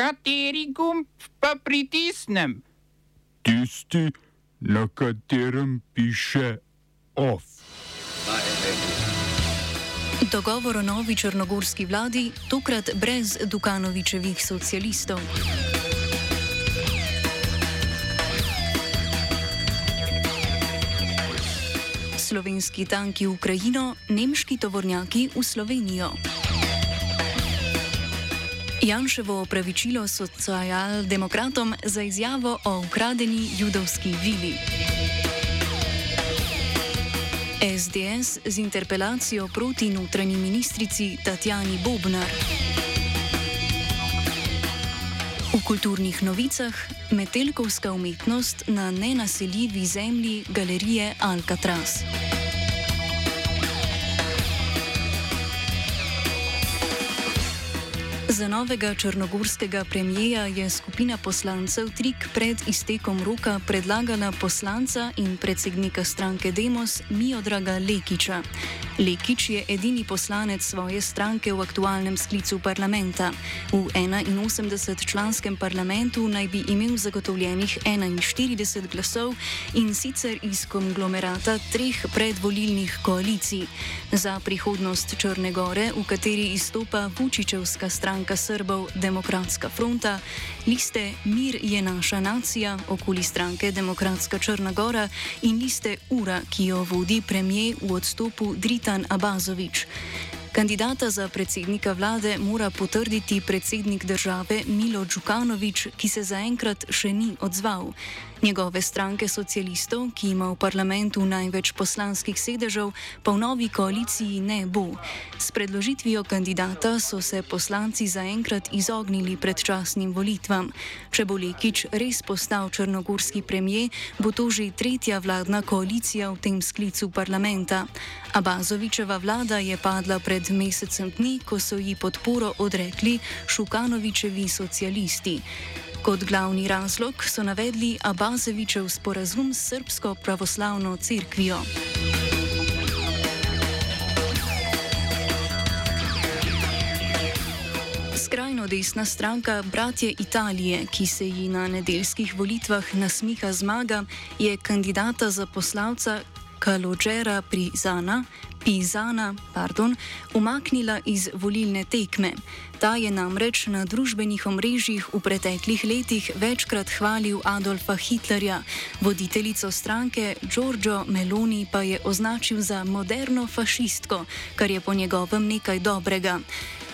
Kateri gumb pa pritisnem? Tisti, na katerem piše OF. Dogovor o novi črnogorski vladi, tokrat brez Dukanovičevih socialistov. Slovenski tanki v Ukrajino, nemški tovornjaki v Slovenijo. Janševo opravičilo socialdemokratom za izjavo o ukradeni judovski vili. SDS z interpelacijo proti notranji ministrici Tatjani Bobnar. V kulturnih novicah metelkovska umetnost na nenaseljivi zemlji galerije Alcatraz. Za novega črnogorskega premijeja je skupina poslancev trik pred iztekom roka predlagala poslanca in predsednika stranke Demos Miodraga Lekiča. Lekič je edini poslanec svoje stranke v aktualnem sklicu parlamenta. V 81-članskem parlamentu naj bi imel zagotovljenih 41 glasov in sicer iz konglomerata treh predvolilnih koalicij. Za prihodnost Črne Gore, v kateri izstopa Vučičevska stranka Srbov Demokratska fronta, liste Mir je naša nacija okoli stranke Demokratska Črna Gora in liste Ura, ki jo vodi premijer v odstopu Drita. Dušan Abazovič. Kandidata za predsednika vlade mora potrditi predsednik države Milo Djukanovič, ki se zaenkrat še ni odzval. Njegove stranke socialistov, ki ima v parlamentu največ poslanskih sedežev, pa v novi koaliciji ne bo. S predložitvijo kandidata so se poslanci zaenkrat izognili predčasnim volitvam. Če bo Lekič res postal črnogorski premijer, bo to že tretja vladna koalicija v tem sklicu parlamenta. Abazovičeva vlada je padla pred mesecem dni, ko so ji podporo odrekli Šukanovičevi socialisti. Kot glavni razlog so navedli Abazevičev sporazum s Srpsko pravoslavno cerkvijo. Skrajno desna stranka Bratje Italije, ki se ji na nedeljskih volitvah nasmiha zmaga, je kandidata za poslavca Kalogera Prizana, Pizana pardon, umaknila iz volilne tekme. Ta je namreč na družbenih omrežjih v preteklih letih večkrat hvalil Adolfa Hitlerja, voditeljico stranke Giorgio Meloni pa je označil za moderno fašistko, kar je po njegovem nekaj dobrega.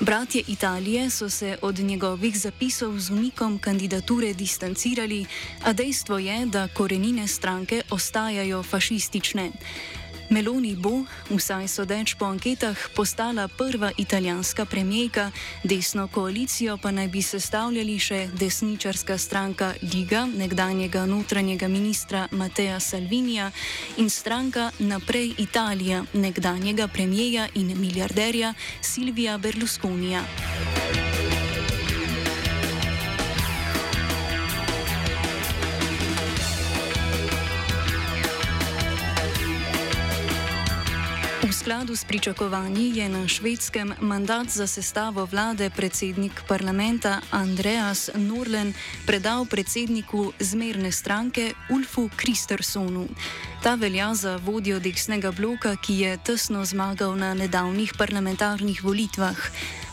Bratje Italije so se od njegovih zapisov z umikom kandidature distancirali, a dejstvo je, da korenine stranke ostajajo fašistične. Meloni bo, vsaj sodeč po anketah, postala prva italijanska premijejka, desno koalicijo pa naj bi sestavljali še desničarska stranka Liga, nekdanjega notranjega ministra Mateja Salvinija in stranka Naprej Italija, nekdanjega premijeja in milijarderja Silvija Berlusconija. Skladu s pričakovanji je na švedskem mandat za sestavo vlade predsednik parlamenta Andreas Norlen predal predsedniku zmerne stranke Ulfu Kristersonu. Ta velja za vodjo desnega bloka, ki je tesno zmagal na nedavnih parlamentarnih volitvah.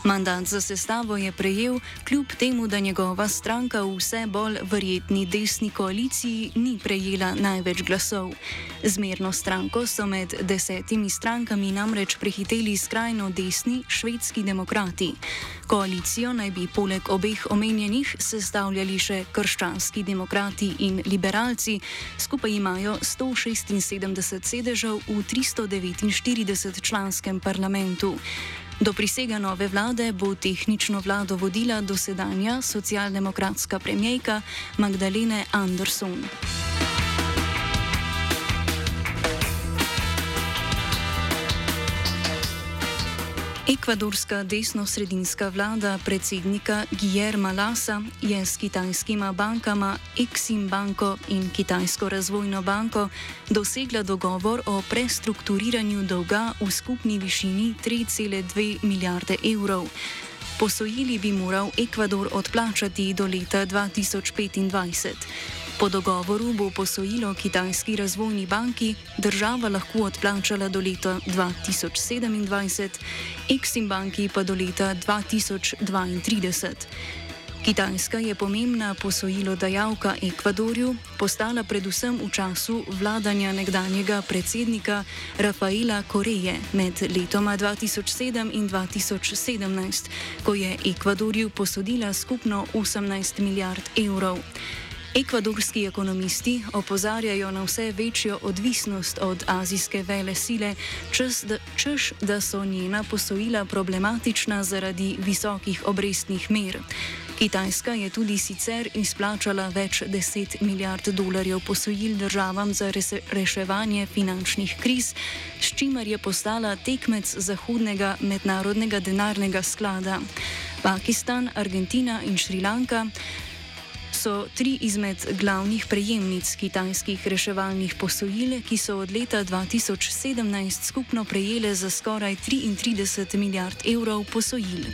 Mandat za sestavo je prejel, kljub temu, da njegova stranka v vse bolj verjetni desni koaliciji ni prejela največ glasov. Zmerno stranko so med desetimi strankami namreč prehiteli skrajno desni švedski demokrati. Koalicijo naj bi poleg obeh omenjenih sestavljali še krščanski demokrati in liberalci, skupaj imajo 176 sedežev v 349 članskem parlamentu. Do prisega nove vlade bo tehnično vlado vodila dosedanja socialdemokratska premijejka Magdalene Anderson. Ekvadorska desno-sredinska vlada predsednika Guillerma Lasa je s kitajskima bankama Exim Banko in Kitajsko razvojno banko dosegla dogovor o prestrukturiranju dolga v skupni višini 3,2 milijarde evrov. Posojili bi moral Ekvador odplačati do leta 2025. Po dogovoru bo posojilo Kitajski razvojni banki država lahko odplačala do leta 2027, Exim banki pa do leta 2032. Kitajska je pomembna posojilodajalka Ekvadorju, postala predvsem v času vladanja nekdanjega predsednika Rafaela Koreje med letoma 2007 in 2017, ko je Ekvadorju posodila skupno 18 milijard evrov. Ekvadorski ekonomisti opozarjajo na vse večjo odvisnost od azijske vele sile, češ da, češ, da so njena posojila problematična zaradi visokih obrestnih mer. Kitajska je tudi sicer izplačala več deset milijard dolarjev posojil državam za reševanje finančnih kriz, s čimer je postala tekmec Zahodnega mednarodnega denarnega sklada. Pakistan, Argentina in Šrilanka so tri izmed glavnih prejemnic kitajskih reševalnih posojil, ki so od leta 2017 skupno prejele za skoraj 33 milijard evrov posojil.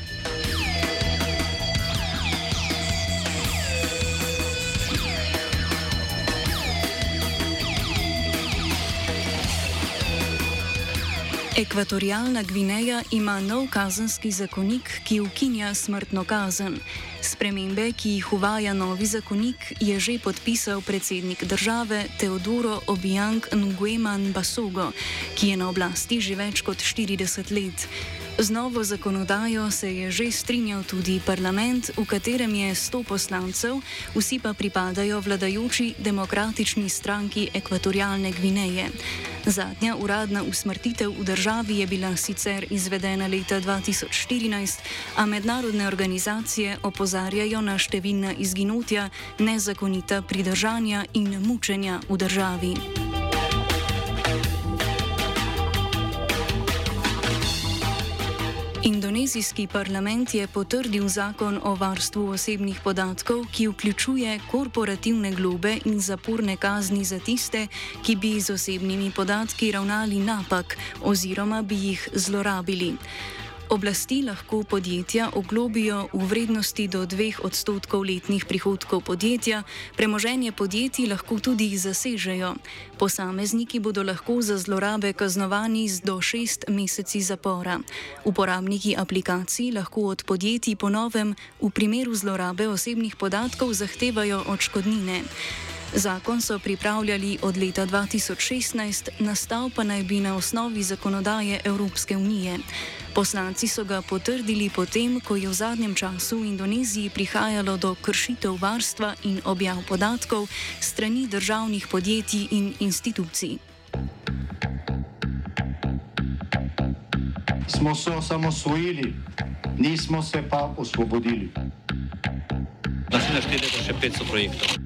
Ekvatorialna Gvineja ima nov kazenski zakonik, ki ukinja smrtno kazen. Spremembe, ki jih uvaja novi zakonik, je že podpisal predsednik države Teodoro Obiang Ngueman Basogo, ki je na oblasti že več kot 40 let. Z novo zakonodajo se je že strinjal tudi parlament, v katerem je 100 poslancev, vsi pa pripadajo vladajoči demokratični stranki Ekvatorialne Gvineje. Zadnja uradna usmrtitev v državi je bila sicer izvedena leta 2014, a mednarodne organizacije opozarjajo na številna izginotja, nezakonita pridržanja in mučenja v državi. Indonezijski parlament je potrdil zakon o varstvu osebnih podatkov, ki vključuje korporativne globe in zaporne kazni za tiste, ki bi z osebnimi podatki ravnali napak oziroma bi jih zlorabili. Oblasti lahko podjetja oglobijo v vrednosti do 2 odstotkov letnih prihodkov podjetja, premoženje podjetij lahko tudi zasežejo. Posamezniki bodo lahko za zlorabe kaznovani z do 6 meseci zapora. Uporabniki aplikacij lahko od podjetij ponovem v primeru zlorabe osebnih podatkov zahtevajo odškodnine. Zakon so pripravljali od leta 2016, nastal pa naj bi na osnovi zakonodaje Evropske unije. Poslanci so ga potrdili potem, ko je v zadnjem času v Indoneziji prihajalo do kršitev varstva in objav podatkov strani državnih podjetij in institucij. Smo se osamosvojili, nismo se pa osvobodili. Naslednje število je še 500 projektov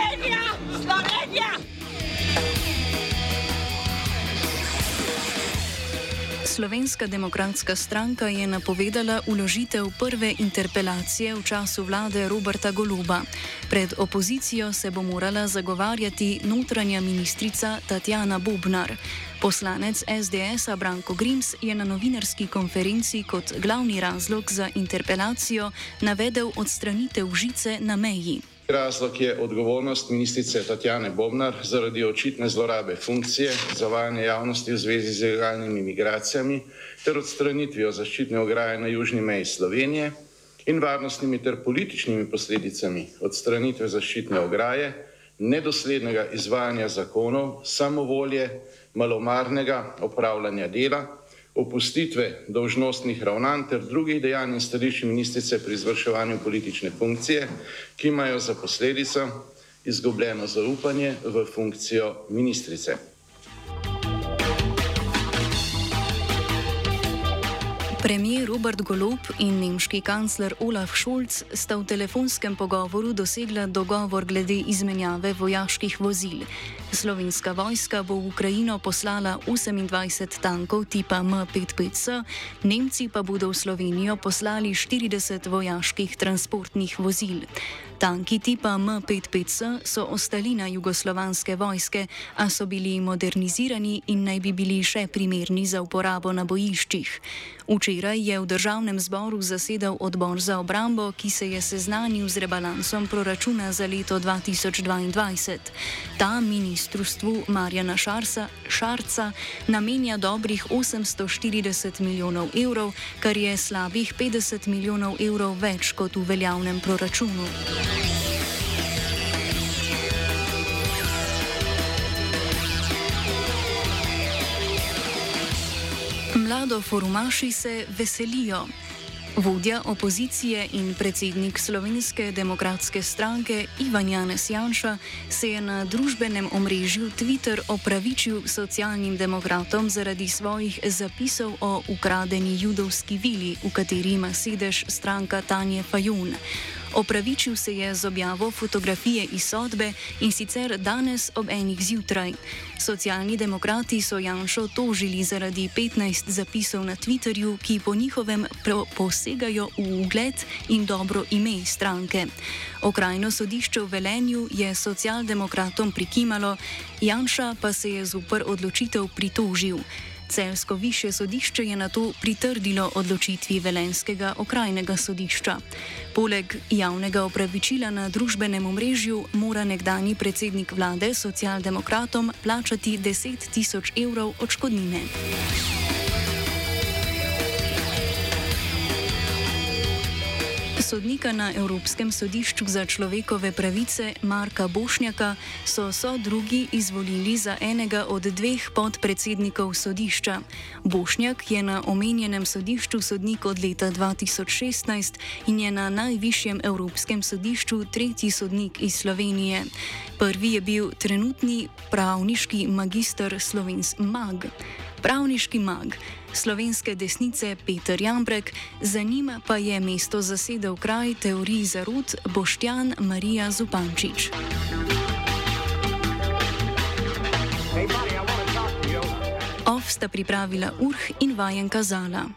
Slovenska demokratska stranka je napovedala uložitev prve interpelacije v času vlade Roberta Goluba. Pred opozicijo se bo morala zagovarjati notranja ministrica Tatjana Bobnar. Poslanec SDS-a Branko Grims je na novinarski konferenci kot glavni razlog za interpelacijo navedel odstranitev žice na meji. Razlog je odgovornost ministrice Tatjane Bobnar zaradi očitne zlorabe funkcije, zavajanja javnosti v zvezi z ilegalnimi migracijami ter odstranitvijo zaščitne ograje na južni meji Slovenije in varnostnimi ter političnimi posledicami odstranitve zaščitne ograje, nedoslednega izvajanja zakonov, samovolje, malomarnega opravljanja dela opustitve dolžnostnih ravnanj ter drugih dejanj in stališč ministrice pri izvrševanju politične funkcije, ki imajo za posledico izgubljeno zaupanje v funkcijo ministrice. Premijer Robert Golob in nemški kancler Olaf Scholz sta v telefonskem pogovoru dosegla dogovor glede izmenjave vojaških vozil. Slovenska vojska bo v Ukrajino poslala 28 tankov tipa M55S, Nemci pa bodo v Slovenijo poslali 40 vojaških transportnih vozil. Tanki tipa M55S so ostalina jugoslovanske vojske, a so bili modernizirani in naj bi bili še primerni za uporabo na bojiščih. Včeraj je v državnem zboru zasedal odbor za obrambo, ki se je seznanil z rebalansom proračuna za leto 2022. Ta ministrstvu Marjana Šarca, Šarca namenja dobrih 840 milijonov evrov, kar je slabih 50 milijonov evrov več kot v veljavnem proračunu. Mlado forumaši se veselijo. Vodja opozicije in predsednik Slovenske demokratske stranke Ivan Janes Janša se je na družbenem omrežju Twitter opravičil socialnim demokratom zaradi svojih zapisov o ukradeni judovski vili, v kateri ima sedež stranka Tanje Fajun. Opravičil se je z objavo fotografije iz sodbe in sicer danes ob enih zjutraj. Socialni demokrati so Janšo tožili zaradi 15 zapisov na Twitterju, ki po njihovem posegajo v ugled in dobro ime stranke. Okrajno sodišče v Velenju je socialdemokratom prikimalo, Janša pa se je zupr odločitev pritožil. Celsko više sodišče je na to pritrdilo odločitvi Velenskega okrajnega sodišča. Poleg javnega opravičila na družbenem omrežju mora nekdani predsednik vlade socialdemokratom plačati 10 tisoč evrov odškodnine. Sodnika na Evropskem sodišču za človekove pravice Marka Bošnjaka so so drugi izvolili za enega od dveh podpredsednikov sodišča. Bošnjak je na omenjenem sodišču sodnik od leta 2016 in je na najvišjem Evropskem sodišču tretji sodnik iz Slovenije. Prvi je bil trenutni pravniški magistr Slovensk Mag. Pravniški mag slovenske desnice Peter Jambrek, za njim pa je mesto zasedel kraj teorij zarud Boštjan Marija Zupančič. Ov sta pripravila urh in vajen kazala.